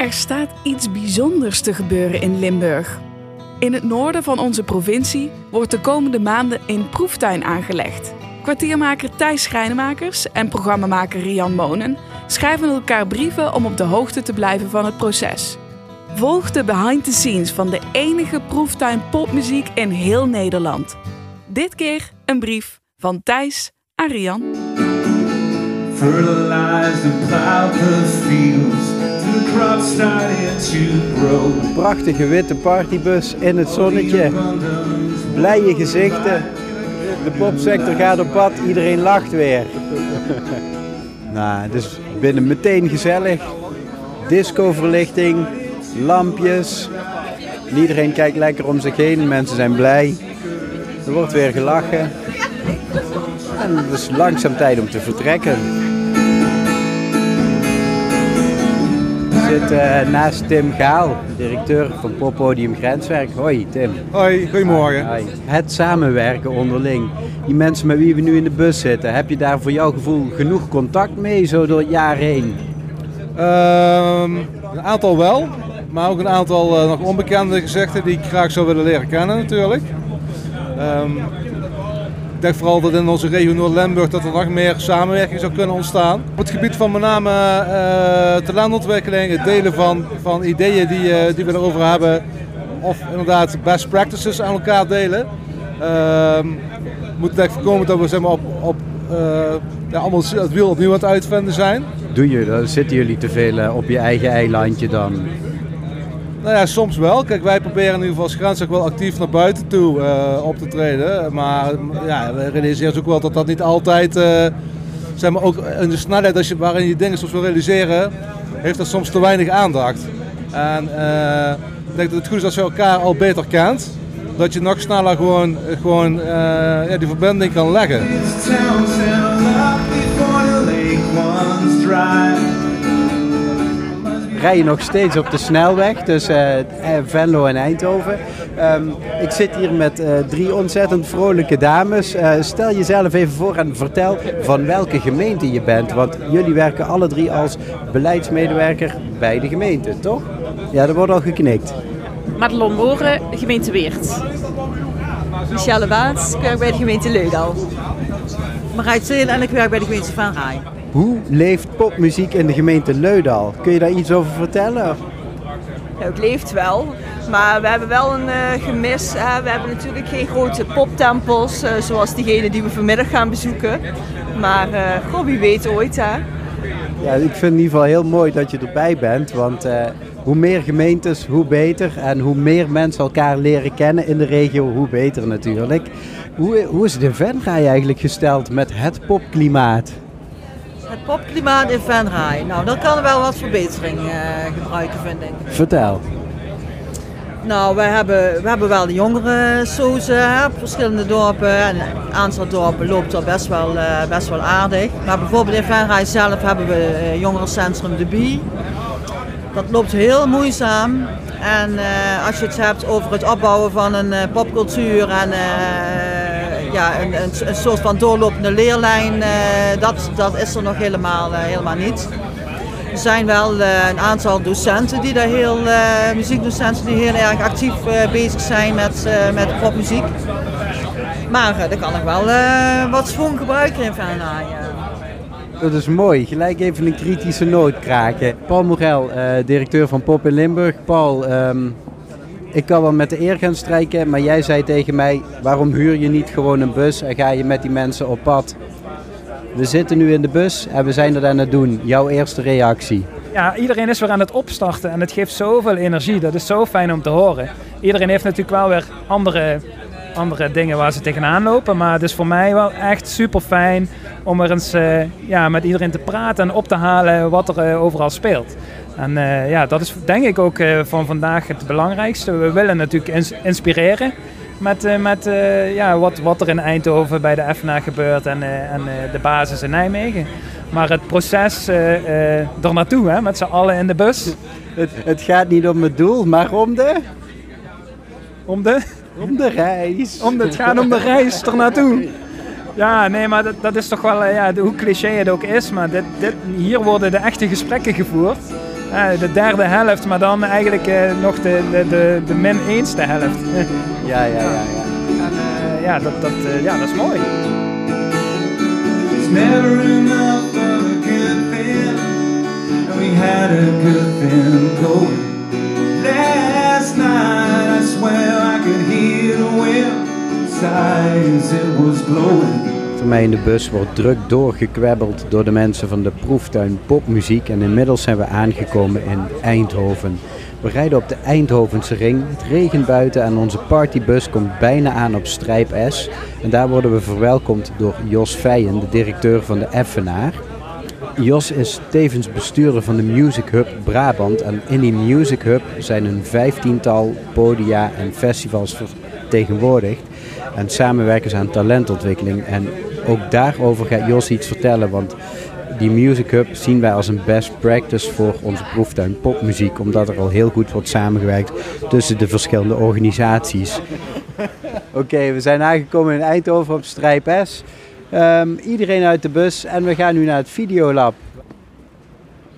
Er staat iets bijzonders te gebeuren in Limburg. In het noorden van onze provincie wordt de komende maanden een proeftuin aangelegd. Kwartiermaker Thijs Schrijnemakers en programmamaker Rian Monen schrijven elkaar brieven om op de hoogte te blijven van het proces. Volg de behind the scenes van de enige proeftuin popmuziek in heel Nederland. Dit keer een brief van Thijs aan Rian. Prachtige witte partybus in het zonnetje. Blije gezichten. De popsector gaat op pad, iedereen lacht weer. nou, het is binnen meteen gezellig. Discoverlichting, lampjes. En iedereen kijkt lekker om zich heen, mensen zijn blij. Er wordt weer gelachen. En het is langzaam tijd om te vertrekken. Zit eh, naast Tim Gaal, directeur van Poppodium Grenswerk. Hoi Tim. Hoi, goedemorgen. Hoi. Het samenwerken onderling. Die mensen met wie we nu in de bus zitten, heb je daar voor jouw gevoel genoeg contact mee zo door het jaar heen? Ehm, een aantal wel, maar ook een aantal eh, nog onbekende gezichten die ik graag zou willen leren kennen natuurlijk. Ehm, ik denk vooral dat in onze regio Noord-Limburg dat er nog meer samenwerking zou kunnen ontstaan. Op het gebied van met name eh, talentontwikkeling, het delen van, van ideeën die, eh, die we erover hebben. Of inderdaad best practices aan elkaar delen. We moeten eigenlijk voorkomen dat we zeg maar, op, op, eh, ja, allemaal het wiel opnieuw aan het uitvinden zijn. Doe je dat? Zitten jullie te veel op je eigen eilandje dan? Nou ja, soms wel. Kijk, wij proberen in ieder geval als grens ook wel actief naar buiten toe eh, op te treden. Maar ja, we realiseren ook wel dat dat niet altijd, eh, zeg maar ook in de snelheid je, waarin je dingen soms wil realiseren, heeft dat soms te weinig aandacht. En eh, ik denk dat het goed is als je elkaar al beter kent. Dat je nog sneller gewoon, gewoon ja, die verbinding kan leggen. Je nog steeds op de snelweg tussen eh, eh, Venlo en Eindhoven. Ehm, ik zit hier met eh, drie ontzettend vrolijke dames. Stel jezelf even voor en vertel van welke gemeente je bent. Want jullie werken alle drie als beleidsmedewerker bij de gemeente, toch? Ja, er wordt al geknikt. Madelon Moren, gemeente Weert. Michelle Baats, ik werk bij de gemeente Leudal. Marijt Zeel en ik werk bij de gemeente Van Rij. Hoe leeft popmuziek in de gemeente Leudal? Kun je daar iets over vertellen? Ja, het leeft wel, maar we hebben wel een eh, gemis. Hè. We hebben natuurlijk geen grote poptempels eh, zoals diegene die we vanmiddag gaan bezoeken. Maar eh, goh, wie weet ooit hè. Ja, ik vind in ieder geval heel mooi dat je erbij bent. Want eh, hoe meer gemeentes, hoe beter. En hoe meer mensen elkaar leren kennen in de regio, hoe beter natuurlijk. Hoe, hoe is in Venray eigenlijk gesteld met het popklimaat? Het popklimaat in Rij. Nou, dat kan wel wat verbetering eh, gebruiken vind ik. Vertel. Nou, we hebben, we hebben wel de jongere sozen op verschillende dorpen. En een aantal dorpen loopt er best wel, eh, best wel aardig. Maar bijvoorbeeld in Venray zelf hebben we eh, jongerencentrum De Bie. Dat loopt heel moeizaam. En eh, als je het hebt over het opbouwen van een eh, popcultuur en eh, ja, een, een, soort van doorlopende leerlijn, dat, dat is er nog helemaal, helemaal niet. Er zijn wel een aantal docenten die daar heel, muziekdocenten die heel erg actief bezig zijn met, met popmuziek. Maar er kan nog wel wat schoon gebruiken in ja. Dat is mooi. Gelijk even een kritische noot kraken. Paul Morel, eh, directeur van Pop in Limburg. Paul, ehm, ik kan wel met de eer gaan strijken, maar jij zei tegen mij: waarom huur je niet gewoon een bus en ga je met die mensen op pad? We zitten nu in de bus en we zijn er aan het doen. Jouw eerste reactie. Ja, iedereen is weer aan het opstarten en het geeft zoveel energie. Dat is zo fijn om te horen. Iedereen heeft natuurlijk wel weer andere, andere dingen waar ze tegenaan lopen. Maar het is voor mij wel echt super fijn om er eens eh, ja, met iedereen te praten en op te halen wat er eh, overal speelt. En eh, ja, dat is denk ik ook van vandaag het belangrijkste. We willen natuurlijk ins- inspireren met, met ja, wat, wat er in Eindhoven bij de FNA gebeurt en, en de basis in Nijmegen. Maar het proces er naartoe, hè, met z'n allen in de bus. Het, het gaat niet om het doel, maar om de, Om de, om de reis. om de, het gaat om de reis er naartoe. Ja, nee, maar dat, dat is toch wel, eh, ja, hoe cliché het ook is, maar dit, dit, hier worden de echte gesprekken gevoerd. eh, de derde helft, maar dan eigenlijk eh, nog de, de, de, de min eenste helft. Ja, ja, ja. ja. En, eh, ja, dat, dat, eh, ja, dat is mooi. It's never enough of a good thing. And we had a good thing going. Last night I swear I could hear the wind it was blowing. Voor mij in de bus wordt druk doorgekwebbeld door de mensen van de proeftuin popmuziek. En inmiddels zijn we aangekomen in Eindhoven. We rijden op de Eindhovense ring. Het regent buiten en onze partybus komt bijna aan op Strijp S. En daar worden we verwelkomd door Jos Feijen, de directeur van de Effenaar. Jos is tevens bestuurder van de Music Hub Brabant. En in die Music Hub zijn een vijftiental podia en festivals vertegenwoordigd. En samenwerken ze aan talentontwikkeling. En ook daarover gaat Jos iets vertellen. Want die Music Hub zien wij als een best practice voor onze proeftuin popmuziek. Omdat er al heel goed wordt samengewerkt tussen de verschillende organisaties. Oké, we zijn aangekomen in Eindhoven op Strijp S. Ehm, iedereen uit de bus en we gaan nu naar het Videolab.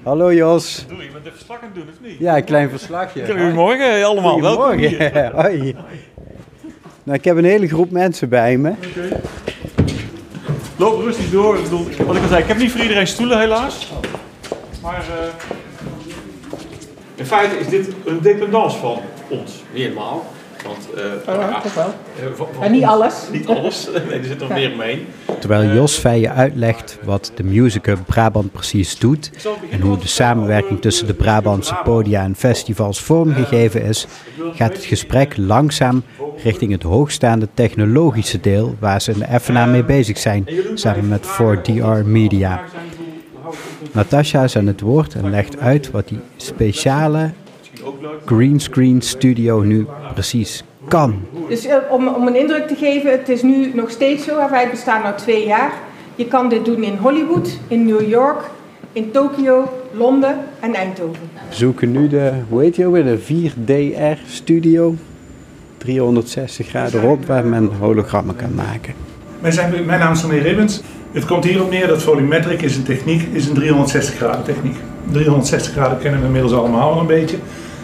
Hallo Jos. Doe je bent de verslag aan het doen, of niet? Ja, een klein verslagje. Goedemorgen allemaal, welkom hier. Hoi. Nou, ik heb een hele groep mensen bij me. Loop rustig door. Ik bedoel, wat ik al zei, ik heb niet voor iedereen stoelen helaas. Maar eh, in feite is dit een dependance van ons, niet helemaal. Want, eh, ja, toch wel. eh, van- van Maar niet ons. alles. Niet alles, nee, er zit nog meer omheen. Terwijl Jos Feijen uitlegt wat de Music Hub Brabant precies doet en hoe de samenwerking tussen de Brabantse podia en festivals vormgegeven is, gaat het gesprek langzaam richting het hoogstaande technologische deel waar ze in de FNA mee bezig zijn, samen met 4DR Media. Natasha is aan het woord en legt uit wat die speciale greenscreen studio nu precies kan. Dus eh, om, om een indruk te geven, het is nu nog steeds zo. Wij bestaan nu twee jaar. Je kan dit doen in Hollywood, in New York, in Tokio, Londen en Eindhoven. We zoeken nu de, hoe heet die ook weer, de 4DR Studio. 360 graden rond waar men hologrammen kan maken. Wij zijn, mijn naam is René Ribbens. Het komt hierop neer dat volumetric is een techniek, is een 360 graden techniek. 360 graden kennen we inmiddels allemaal wel een beetje.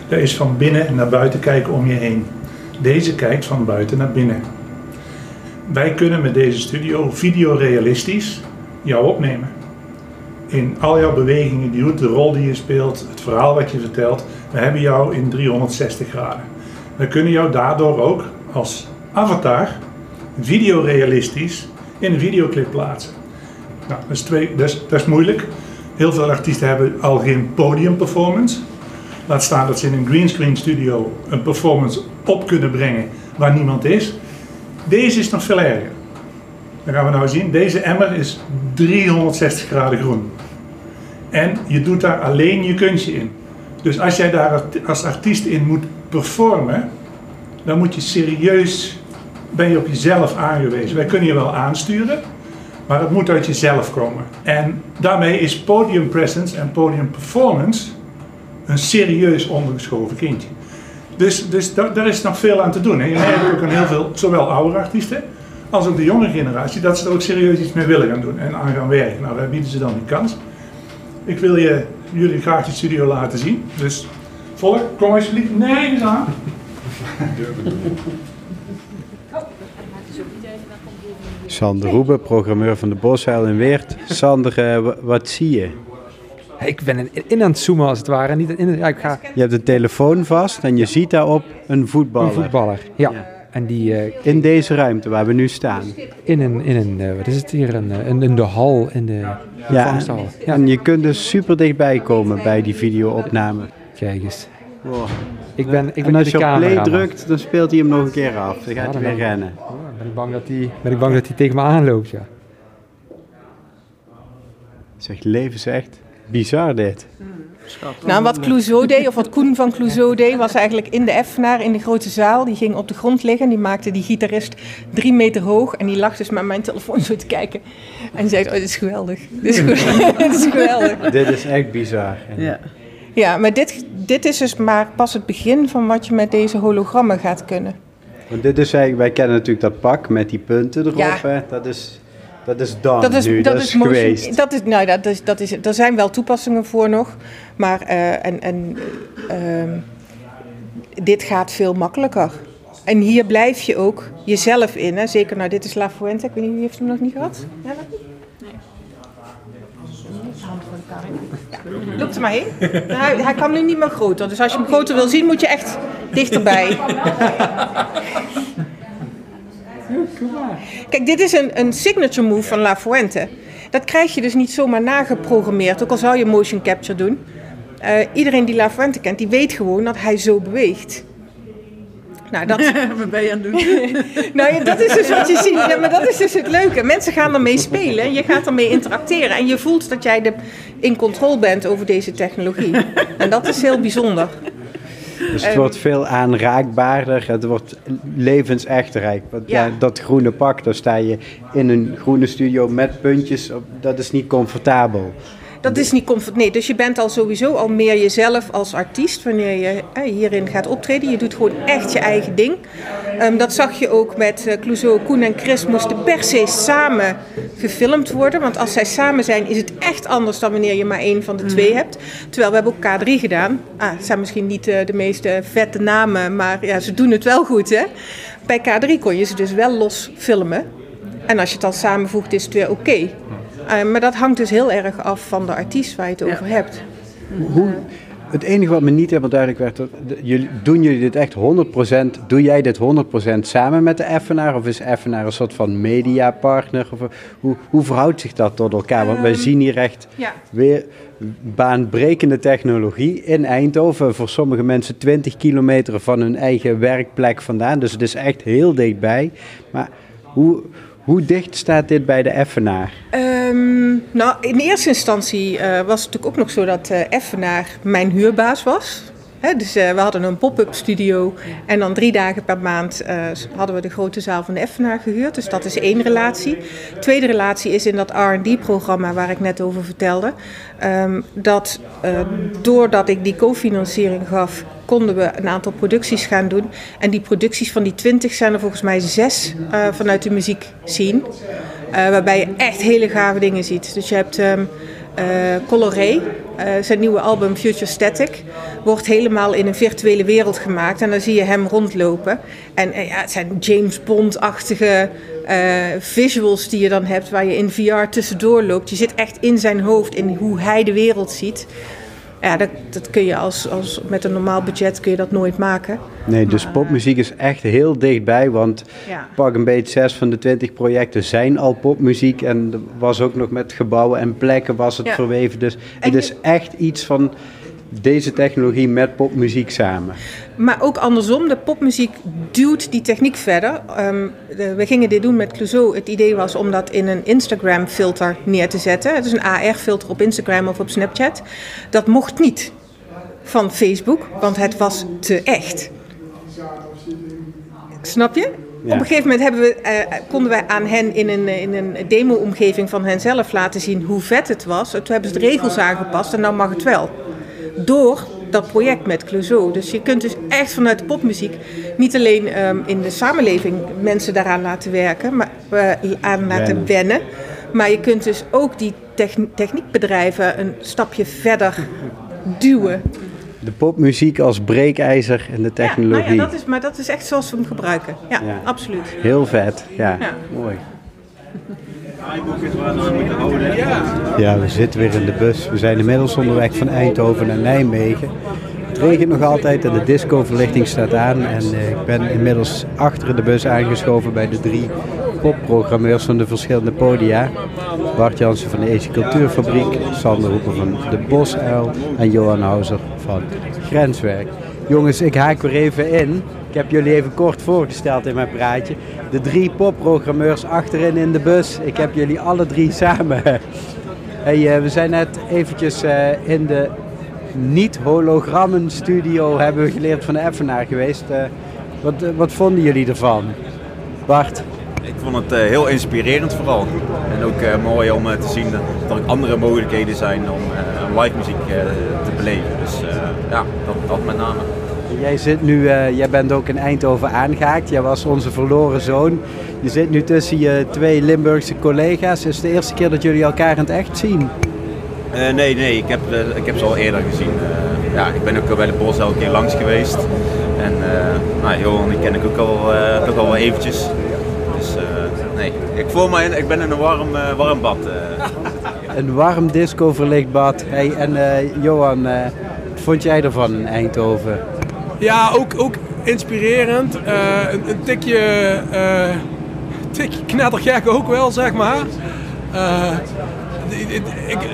Dat is van binnen naar buiten kijken om je heen. Deze kijkt van buiten naar binnen. Wij kunnen met deze studio videorealistisch jou opnemen. In al jouw bewegingen die de rol die je speelt, het verhaal wat je vertelt. We hebben jou in 360 graden. We kunnen jou daardoor ook als avatar videorealistisch in een videoclip plaatsen. Nou, dat is, twee, dat, is, dat is moeilijk. Heel veel artiesten hebben al geen podiumperformance. Laat staan dat ze in een greenscreen studio een performance op kunnen brengen waar niemand is. Deze is nog veel erger. Dan gaan we nou zien. Deze emmer is 360 graden groen. En je doet daar alleen je kunstje in. Dus als jij daar als artiest in moet performen, dan moet je serieus, ben je op jezelf aangewezen. Wij kunnen je wel aansturen, maar het moet uit jezelf komen. En daarmee is podium presence en podium performance een serieus ondergeschoven kindje. Dus, dus da- daar is nog veel aan te doen. En je merkt ook aan heel veel, zowel oude artiesten als ook de jonge generatie, dat ze er ook serieus iets mee willen gaan doen en aan gaan werken. Nou, daar bieden ze dan die kans. Ik wil je, jullie graag die studio laten zien. Dus volk, kom alsjeblieft. Nee, eens aan. Sander Roebe, programmeur van de Boshuil in Weert. Sander, eh, wa- wat zie je? Ik ben in, aan het zoomen als het ware. Niet in, ja, ik ga Je hebt een telefoon vast en je ziet daarop een voetballer. een voetballer. Ja. En die eh, In deze ruimte waar we nu staan. in een, in een eh, wat is het hier, een, eh, in, in de hal, in de ontvangsthal. Ja, En je kunt dus super dichtbij komen bij die videoopname. kijk eens. Wow. Ik ben, ik ben En als je op play drukt, dan speelt hij hem nog een keer af. Dan Ja, gaat hij weer ben- rennen. Oh, ben ik bang dat hij, ben ik bang dat hij tegen me aanloopt, ja. Het is echt levensecht. Bizar dit. Nou, wat Clouseau deed, of wat Koen van Clouseau deed, was eigenlijk in de Effenaar, in de grote zaal. Die ging op de grond liggen. Die maakte die gitarist drie meter hoog. En die lag dus met mijn telefoon zo te kijken. En die zei, oh, dit is geweldig. Dit is, geweldig. dit is geweldig. Dit is echt bizar. En Ja, maar dit, dit is dus maar pas het begin van wat je met deze hologrammen gaat kunnen. Want dit is eigenlijk, wij kennen natuurlijk dat pak met die punten erop. Ja. Hè? Dat is Dat is dan dat is, nu, dat dat is is motion- geweest. Dat is, nou, dat is, dat is, er zijn wel toepassingen voor nog. Maar eh, en, en, eh, ehm, dit gaat veel makkelijker. En hier blijf je ook jezelf in. Hè? Zeker, nou, dit is La Fuente. Ik weet niet, wie heeft hem nog niet gehad? Ja, dat- Ja, Loop er maar heen. Hij, hij kan nu niet meer groter. Dus als je hem groter wil zien, moet je echt dichterbij. Kijk, dit is een, een signature move van La Fuente. Dat krijg je dus niet zomaar nageprogrammeerd, ook al zou je motion capture doen. Eh, iedereen die La Fuente kent, die weet gewoon dat hij zo beweegt. Nou, dat... Wat ben je aan het doen? nou ja, dat is dus wat je ziet. Ja, maar dat is dus het leuke. Mensen gaan ermee spelen. Je gaat ermee interacteren. En je voelt dat jij de, in controle bent over deze technologie. En dat is heel bijzonder. Dus het wordt veel aanraakbaarder, het wordt levensechter eigenlijk. Want ja. Ja. dat groene pak, daar sta je in een groene studio met puntjes, op, dat is niet comfortabel. Dat is niet comfort. Nee, dus je bent al sowieso al meer jezelf als artiest wanneer je eh, hierin gaat optreden. Je doet gewoon echt je eigen ding. Ehm, dat zag je ook met eh Clouseau, Koen en Chris moesten per se samen gefilmd worden. Want als zij samen zijn, is het echt anders dan wanneer je maar één van de twee hebt. Terwijl we hebben ook K3 gedaan. Ah, het zijn misschien niet eh, de meest eh, vette namen, maar ja, ze doen het wel goed, hè. Bij K3 kon je ze dus wel los filmen. En als je het dan samenvoegt, is het weer oké. Eh, maar dat hangt dus heel erg af van de artiest waar je het over hebt. Hoe, het enige wat me niet helemaal duidelijk werd, dat- jullie, doen jullie dit echt 100%, doe jij dit 100% samen met de Effenaar? Of is Effenaar een soort van mediapartner? Of, eh, hoe, hoe verhoudt zich dat tot elkaar? Want wij Ehm, zien hier echt ja. weer baanbrekende technologie in Eindhoven. Voor sommige mensen 20 kilometer van hun eigen werkplek vandaan. Dus het is echt heel dichtbij. Maar hoe, hoe dicht staat dit bij de Effenaar? Ehm, nou, in eerste instantie eh, was het natuurlijk ook nog zo dat eh Effenaar mijn huurbaas was. Dus eh, we hadden een pop-up studio en dan drie dagen per maand eh, hadden we de grote zaal van de Effenaar gehuurd. Dus dat is één relatie. Tweede relatie is in dat R&D-programma waar ik net over vertelde. ehm, dat eh, doordat ik die cofinanciering gaf, konden we een aantal producties gaan doen. En die producties van die twintig zijn er volgens mij zes vanuit de muziek zien. Waarbij je echt hele gave dingen ziet. Dus je hebt ehm eh, Coloré, eh, zijn nieuwe album Future Static, wordt helemaal in een virtuele wereld gemaakt. En dan zie je hem rondlopen. En eh, ja, het zijn James Bond-achtige visuals die je dan hebt, waar je in VR tussendoor loopt. Je zit echt in zijn hoofd, in hoe hij de wereld ziet. Ja, dat, dat kun je als, als, met een normaal budget kun je dat nooit maken. Nee, dus popmuziek is echt heel dichtbij, want Ja. pak een beetje zes van de twintig projecten zijn al popmuziek en er was ook nog met gebouwen en plekken was het Ja. verweven. Dus het is echt iets van deze technologie met popmuziek samen. Maar ook andersom, de popmuziek duwt die techniek verder. Ehm, de- we gingen dit doen met Clouseau. Het idee was om dat in een Instagram-filter neer te zetten. Het is een AR-filter op Instagram of op Snapchat. Dat mocht niet van Facebook, want het was te echt. Snap je? Ja. Op een gegeven moment hebben we, eh, konden wij aan hen in een, in een demo-omgeving van hen zelf laten zien hoe vet het was. Toen hebben ze de regels aangepast en dan mag het wel. Door dat project met Clouseau. Dus je kunt dus echt vanuit de popmuziek niet alleen ehm, in de samenleving mensen daaraan laten werken, maar eh, aan laten Wennen. Maar je kunt dus ook die techn- techniekbedrijven een stapje verder duwen. De popmuziek als breekijzer in de Nou technologie. ja, dat is, maar dat is echt zoals we hem gebruiken. Ja, Ja. absoluut. Heel vet, ja. Ja. Mooi. Ja, we zitten weer in de bus. We zijn inmiddels onderweg van Eindhoven naar Nijmegen. Het regent nog altijd en de discoverlichting staat aan. En eh, ik ben inmiddels achter de bus aangeschoven bij de drie popprogrammeurs van de verschillende podia. Bart Jansen van de Eze Cultuurfabriek, Sander Hoeper van de Bosuil en Johan Houser van Grenswerk. Jongens, ik haak weer even in. Ik heb jullie even kort voorgesteld in mijn praatje. De drie popprogrammeurs achterin in de bus. Ik heb jullie alle drie samen. Hey, eh, we zijn net eventjes eh, in de niet-hologrammen studio hebben we geleerd van de Effenaar geweest. Eh, wat, wat vonden jullie ervan? Bart? Ik vond het heel inspirerend vooral. En ook mooi om te zien dat er andere mogelijkheden zijn om live muziek te beleven. Dus ja, dat met name. Jij, zit nu, eh, jij bent ook in Eindhoven aangehaakt. Jij was onze verloren zoon. Je zit nu tussen je twee Limburgse collega's. Is het de eerste keer dat jullie elkaar in het echt zien? Eh, nee, nee, ik heb, eh, ik heb ze al eerder gezien. Ja, ik ben ook al bij de Bos elke keer langs geweest. En nou, Johan die ken ik ook al, toch al wel eventjes. Dus nee, ik voel me in, ik ben in een warm, warm bad. Een warm disco verlicht bad. Hey, en Johan, wat vond jij ervan in Eindhoven? Ja, ook, ook inspirerend. een, een tikje, tikje knettergek ook wel, zeg maar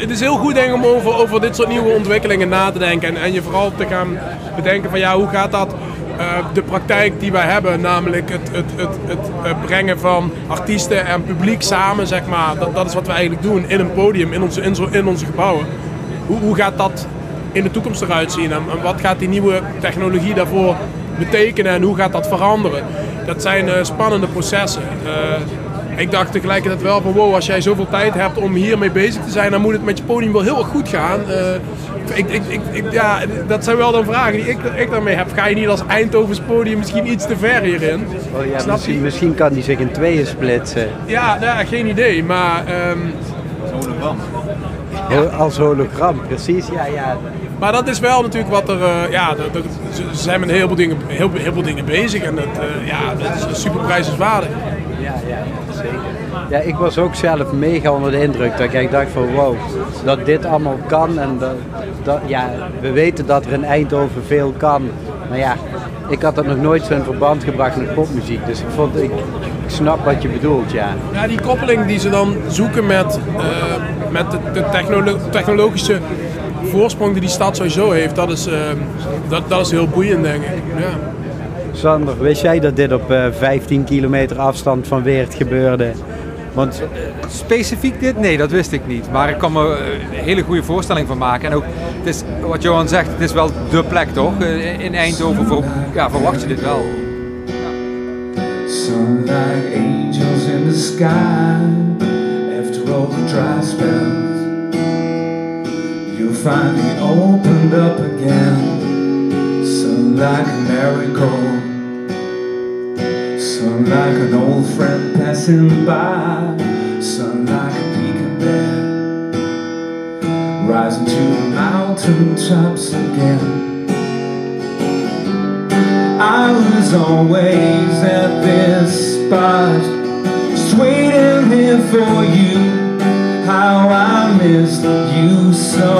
het is heel goed denk ik, om over, over dit soort nieuwe ontwikkelingen na te denken. En, en je vooral te gaan bedenken van ja, hoe gaat dat uh, de praktijk die wij hebben, namelijk het, het, het, het, brengen van artiesten en publiek samen, zeg maar. Dat, dat is wat we eigenlijk doen in een podium, in onze, in, zo, in onze gebouwen. Hoe, hoe gaat dat in de toekomst eruit zien en, en wat gaat die nieuwe technologie daarvoor betekenen en hoe gaat dat veranderen? Dat zijn uh, spannende processen. Uh, ik dacht tegelijkertijd wel van wow, als jij zoveel tijd hebt om hiermee bezig te zijn, dan moet het met je podium wel heel erg goed gaan. Uh, ik, ik, ik, ja, dat zijn wel dan vragen die ik, ik daarmee heb. Ga je niet als Eindhovens podium misschien iets te ver hierin? Oh ja, misschien, misschien, kan die zich in tweeën splitsen. Ja, nou, geen idee, maar... Um, hologram. Als hologram, precies, ja, ja. Maar dat is wel natuurlijk wat er. Uh, ja, ze zijn met heel veel dingen, heel, heel veel dingen bezig en dat, uh, ja, dat is super prijzenswaardig. Ja, ja, zeker. Ja, ik was ook zelf mega onder de indruk. Dat ik dacht van wow, dat dit allemaal kan. En dat, dat, ja, we weten dat er in Eindhoven veel kan. Maar ja, ik had dat nog nooit zo in verband gebracht met popmuziek. Dus ik, vond, ik, ik snap wat je bedoelt, ja. Ja, die koppeling die ze dan zoeken met, uh, met de, de technolo technologische voorsprong die die stad sowieso heeft, dat is, uh, dat, dat is heel boeiend, denk ik. Ja. Sander, wist jij dat dit op uh, 15 kilometer afstand van Weert gebeurde? Want... Specifiek dit? Nee, dat wist ik niet. Maar ik kan me een hele goede voorstelling van maken. En ook, het is, wat Johan zegt, het is wel dé plek toch? In Eindhoven voor, ja, verwacht je dit wel. Like angels in the sky After all the dry spells Me opened up again. Some like a miracle. Some like an old friend passing by. Some like a beacon there Rising to the mountain tops again. I was always at this spot Just waiting here for you How I missed you so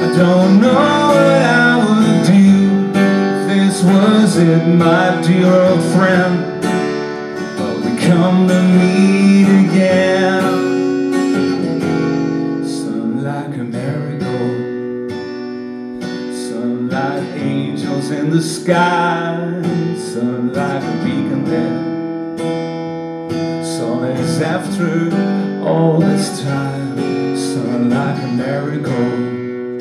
I don't know what I would do if this was it, my dear old friend? But we come to meet again. Sun like a marigold, sun like angels in the sky, sun like a beacon there. Sun is after all this time, sun like a marigold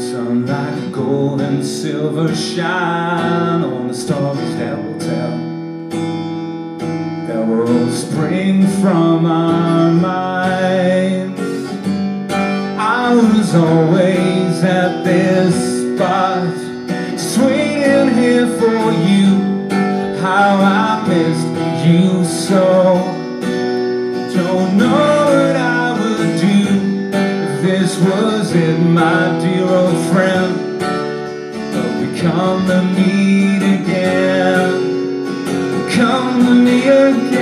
Sun like a gold and silver shine on the stories that will tell that will spring from our minds. I was always at this spot, waiting here for you. How I missed you so. My dear old friend. But we come to meet again. Come to me again.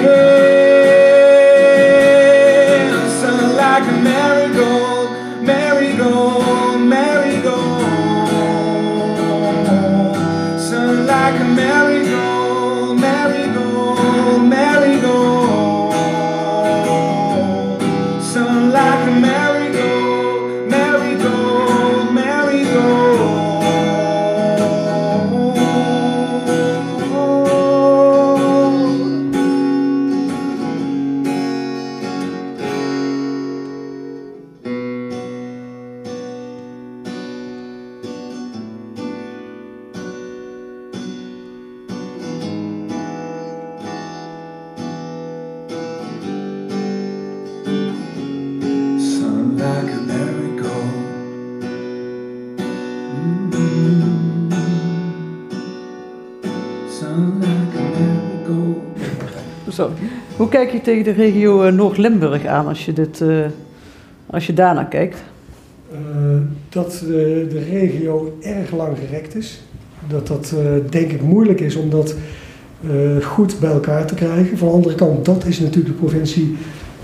Sun like a marigold, marigold, marigold. Sun like a marigold, kijk je tegen de regio eh, Noord-Limburg aan als je, dit, eh, als je daarnaar kijkt? Eh, dat de, de regio erg lang gerekt is. Dat dat denk ik moeilijk is om dat goed bij elkaar te krijgen. Van de andere kant, dat is natuurlijk de provincie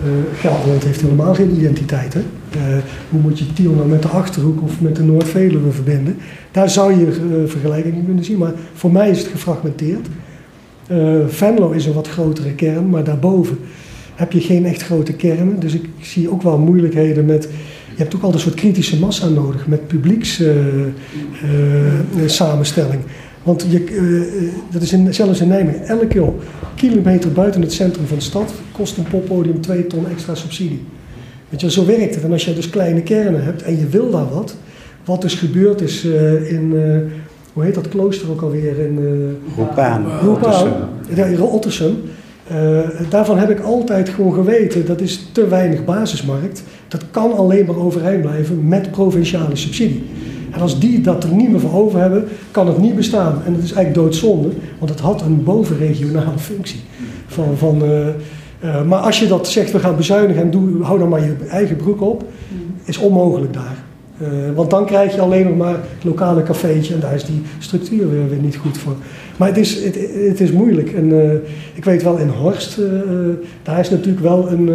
eh, Gelderland heeft helemaal geen identiteit. Hè? Hoe moet je Tiel nou met de Achterhoek of met de Noord-Veluwe verbinden? Daar zou je uh, vergelijkingen kunnen zien, maar voor mij is het gefragmenteerd. Uh, Venlo is een wat grotere kern, maar daarboven heb je geen echt grote kernen. Dus ik zie ook wel moeilijkheden met. Je hebt ook al een soort kritische massa nodig met publieks uh, samenstelling. Want je, uh, dat is in, zelfs in Nijmegen. Elke kilometer buiten het centrum van de stad kost een poppodium 2 ton extra subsidie. Weet je, zo werkt het. En als je dus kleine kernen hebt en je wil daar wat, wat dus gebeurd is uh, in, uh, hoe heet dat klooster ook alweer? In Roepaan. Roepaan. Ottersum. daarvan heb ik altijd gewoon geweten, dat is te weinig basismarkt. Dat kan alleen maar overeind blijven met provinciale subsidie. En als die dat er niet meer voor over hebben, kan het niet bestaan. En het is eigenlijk doodzonde, want het had een bovenregionale functie. Van, van, uh, uh, maar als je dat zegt, we gaan bezuinigen en doe, hou dan maar je eigen broek op, is onmogelijk daar. Uh, want dan krijg je alleen nog maar het lokale cafeetje en daar is die structuur weer, niet goed voor. Maar het is, het, het is moeilijk. En uh, ik weet wel in Horst, uh, daar is natuurlijk wel een,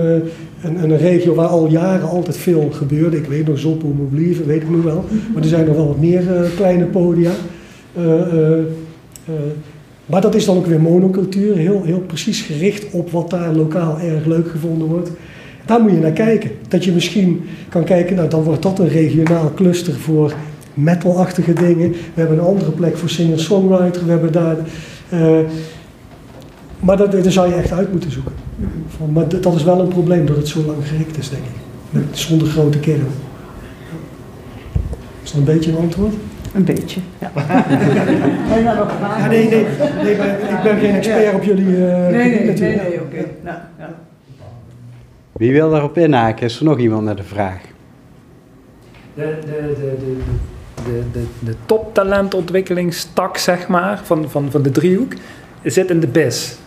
een, een, regio waar al jaren altijd veel gebeurde. Ik weet nog Zolpo Moblieve, weet ik nu wel. Maar er zijn nog wel wat meer kleine podia. maar dat is dan ook weer monocultuur, heel, heel precies gericht op wat daar lokaal erg leuk gevonden wordt. Daar moet je naar kijken. Dat je misschien kan kijken, nou dan wordt dat een regionaal cluster voor metalachtige dingen. We hebben een andere plek voor singer-songwriter. We hebben daar. Uh, maar dat, daar zou je echt uit moeten zoeken. Van, maar dat is wel een probleem dat het zo lang gerekt is, denk ik. Met, zonder grote kern. Is dat een beetje een antwoord? Een beetje, ja. ja nee, nee, nee, maar ik ben geen expert op jullie. Uh, nee, nee, nee, nee, oké. Okay. Nou, ja. Wie wil daarop inhaken? Is er nog iemand met een vraag? De, de, de, de, de, de, de toptalentontwikkelingstak, zeg maar, van, van, van de driehoek, zit in de BIS.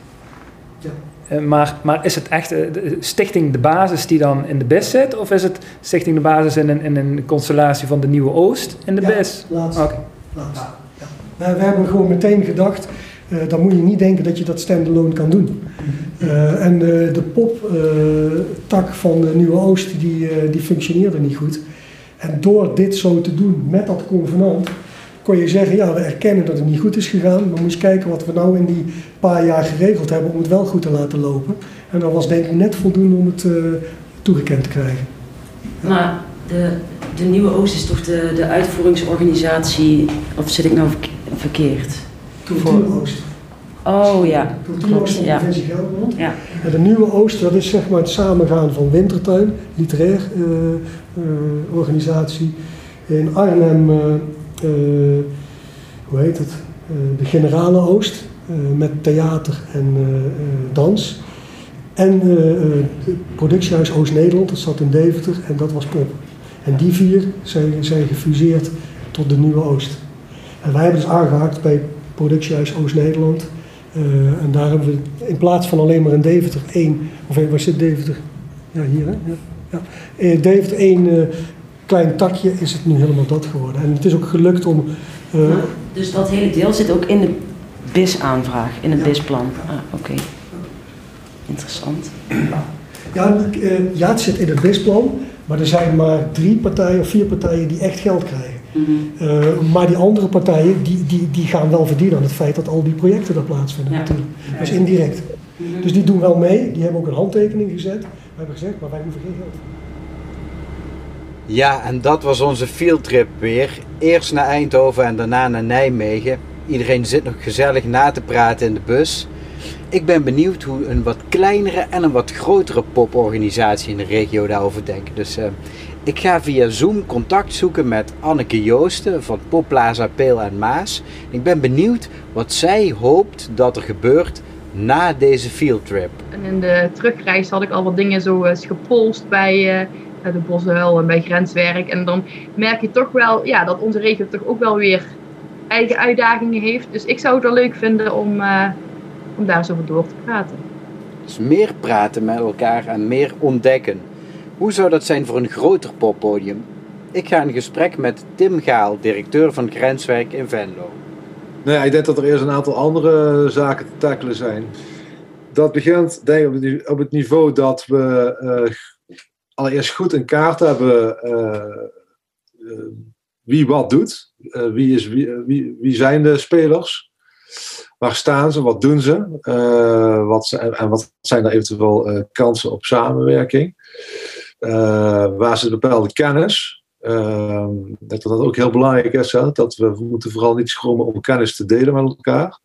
Ja. Uh, maar, maar is het echt de Stichting de Basis die dan in de BIS zit? Of is het Stichting de Basis in een, in een constellatie van de Nieuwe Oost in de ja, BIS? Laatst. Okay. laatst. Ja. We hebben gewoon meteen gedacht, uh, dan moet je niet denken dat je dat standalone kan doen. Uh, en uh, de poptak van de Nieuwe Oost, die, die functioneerde niet goed. En door dit zo te doen met dat convenant, kon je zeggen, ja, we erkennen dat het niet goed is gegaan, maar moet je kijken wat we nou in die paar jaar geregeld hebben om het wel goed te laten lopen. En dat was denk ik net voldoende om het toegekend te krijgen. Maar de, de Nieuwe Oost is toch de, de uitvoeringsorganisatie, of zit ik nou verkeerd? Cultuur Oost. Oh ja, klopt. Ja. Ja. En de Nieuwe Oost, dat is zeg maar het samengaan van Wintertuin, literair uh, uh, organisatie. In Arnhem, uh, hoe heet het? de Generale Oost, met theater en dans. En het productiehuis Oost-Nederland, dat zat in Deventer en dat was pop. En die vier zijn, zijn gefuseerd tot de Nieuwe Oost. En wij hebben dus aangehaakt bij productiehuis Oost-Nederland. Uh, en daar hebben we in plaats van alleen maar een Deventer één, of waar zit Deventer? Ja, hier hè? Ja. ja. Uh, Deventer één uh, klein takje is het nu helemaal dat geworden. En het is ook gelukt om... Dus dat hele deel zit ook in de BIS-aanvraag, in het ja. BIS-plan? Ah, oké. Okay. Interessant. Ja, ja, het zit in het BIS-plan, maar er zijn maar drie partijen of vier partijen die echt geld krijgen. Mm -hmm. uh, maar die andere partijen die, die, die gaan wel verdienen aan het feit dat al die projecten daar plaatsvinden ja. natuurlijk. Dus indirect. Mm -hmm. Dus die doen wel mee, die hebben ook een handtekening gezet. We hebben gezegd, maar wij hoeven geen geld. Ja, en dat was onze fieldtrip weer. Eerst naar Eindhoven en daarna naar Nijmegen. Iedereen zit nog gezellig na te praten in de bus. Ik ben benieuwd hoe een wat kleinere en een wat grotere poporganisatie in de regio daarover denken. Dus uh, ik ga via Zoom contact zoeken met Anneke Joosten van Popplaza Peel en Maas. Ik ben benieuwd wat zij hoopt dat er gebeurt na deze fieldtrip. En in de terugreis had ik al wat dingen zo eens gepolst bij uh, de Boshuil en bij Grenswerk. En dan merk je toch wel ja, dat onze regio toch ook wel weer eigen uitdagingen heeft. Dus ik zou het wel leuk vinden om, uh, om daar eens over door te praten. Dus meer praten met elkaar en meer ontdekken. Hoe zou dat zijn voor een groter poppodium? Ik ga in gesprek met Tim Gaal, directeur van Grenswerk in Venlo. Ja, ik denk dat er eerst een aantal andere zaken te tackelen zijn. Dat begint op het niveau dat we eh, allereerst goed in kaart hebben eh, eh, wie wat doet. Wie, is, wie, wie, zijn de spelers? Waar staan ze? Wat doen ze? Wat, en wat zijn er eventueel kansen op samenwerking? Eh, waar zit bepaalde kennis? Ehm, ik denk dat dat ook heel belangrijk is. Hè? Dat we, moeten vooral niet schromen om kennis te delen met elkaar.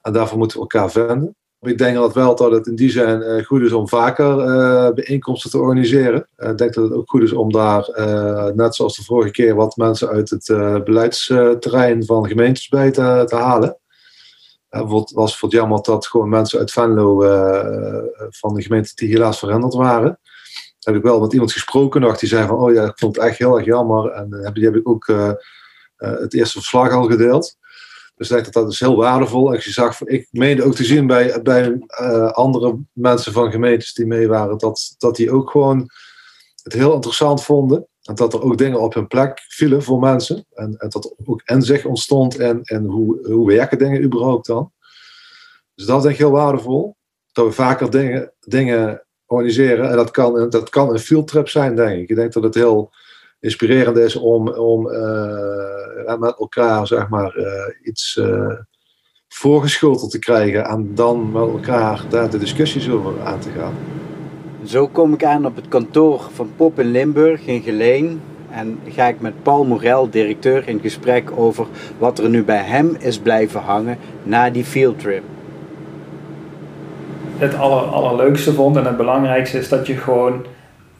En daarvoor moeten we elkaar vinden. Ik denk dat wel dat het in die zin eh, goed is om vaker eh, bijeenkomsten te organiseren. Ik denk dat het ook goed is om daar, net zoals de vorige keer, wat mensen uit het beleidsterrein van gemeentes bij te, te halen. Bijvoorbeeld was het jammer dat gewoon mensen uit Venlo van de gemeente die helaas veranderd waren. Heb ik wel met iemand gesproken nog die zei van, oh ja, ik vond het echt heel erg jammer. En eh, die heb ik ook eh, eh, het eerste verslag al gedeeld. Dus ik dat dat is heel waardevol. En je zag, ik meende ook te zien bij, bij andere mensen van gemeentes die mee waren, dat, dat die ook gewoon het heel interessant vonden. En dat er ook dingen op hun plek vielen voor mensen. En, en dat er ook inzicht ontstond en, en hoe, hoe werken dingen überhaupt dan. Dus dat denk ik heel waardevol. Dat we vaker dingen, dingen organiseren. En dat kan, dat kan een fieldtrip zijn, denk ik. Ik denk dat het heel inspirerend is om, om eh, met elkaar zeg maar, eh, iets eh, voorgeschoteld te krijgen. En dan met elkaar daar de discussies over aan te gaan. Zo kom ik aan op het kantoor van Pop in Limburg in Geleen. En ga ik met Paul Morel, directeur, in gesprek over wat er nu bij hem is blijven hangen na die fieldtrip. Het aller, allerleukste vond en het belangrijkste is dat je gewoon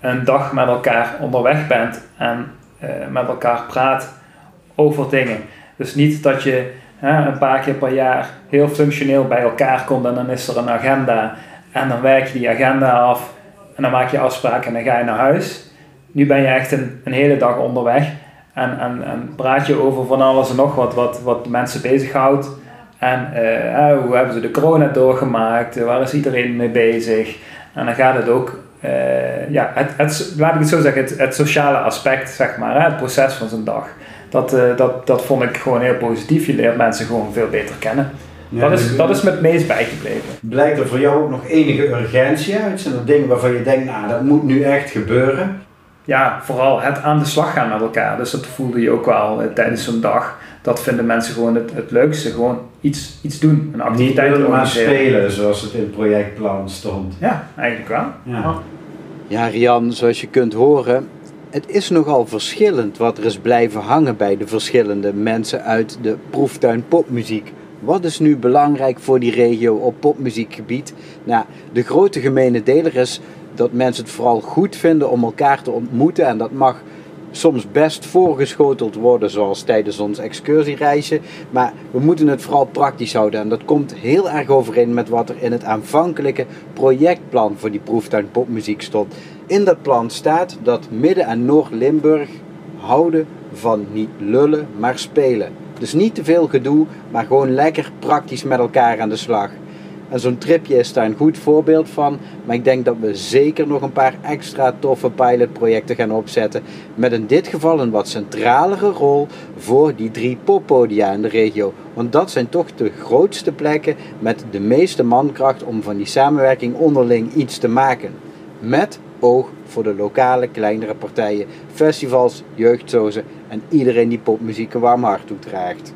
een dag met elkaar onderweg bent en eh, met elkaar praat over dingen. Dus niet dat je een paar keer per jaar heel functioneel bij elkaar komt en dan is er een agenda en dan werk je die agenda af en dan maak je afspraken en dan ga je naar huis. Nu ben je echt een, een hele dag onderweg en, en, en praat je over van alles en nog wat, wat, wat mensen bezighoudt. En eh, eh, hoe hebben ze de corona doorgemaakt? Waar is iedereen mee bezig? En dan gaat het ook, eh, ja, het, het, laat ik het zo zeggen, het, het sociale aspect, zeg maar, hè, het proces van zo'n dag. Dat, eh, dat, dat vond ik gewoon heel positief. Je leert mensen gewoon veel beter kennen. Ja, dat, is, dat is me het meest bijgebleven. Blijkt er voor jou ook nog enige urgentie uit? Zijn er dingen waarvan je denkt, nou dat moet nu echt gebeuren? ja, vooral het aan de slag gaan met elkaar. Dus dat voelde je ook wel tijdens zo'n dag. Dat vinden mensen gewoon het, het leukste. Gewoon iets, iets doen. Een Niet activiteit willen maar spelen zoals het in het projectplan stond. Ja, eigenlijk wel. Ja. Ja, Rian, zoals je kunt horen, het is nogal verschillend wat er is blijven hangen bij de verschillende mensen uit de proeftuin popmuziek. Wat is nu belangrijk voor die regio op popmuziekgebied? Nou, de grote gemene deler is dat mensen het vooral goed vinden om elkaar te ontmoeten en dat mag soms best voorgeschoteld worden, zoals tijdens ons excursiereisje. Maar we moeten het vooral praktisch houden. En dat komt heel erg overeen met wat er in het aanvankelijke projectplan voor die proeftuin popmuziek stond. In dat plan staat dat Midden- en Noord-Limburg houden van niet lullen, maar spelen. Dus niet te veel gedoe, maar gewoon lekker praktisch met elkaar aan de slag. En zo'n tripje is daar een goed voorbeeld van. Maar ik denk dat we zeker nog een paar extra toffe pilotprojecten gaan opzetten. Met in dit geval een wat centralere rol voor die drie poppodia in de regio. Want dat zijn toch de grootste plekken met de meeste mankracht om van die samenwerking onderling iets te maken. Met oog voor de lokale kleinere partijen, festivals, jeugdzozen en iedereen die popmuziek een warm hart toedraagt.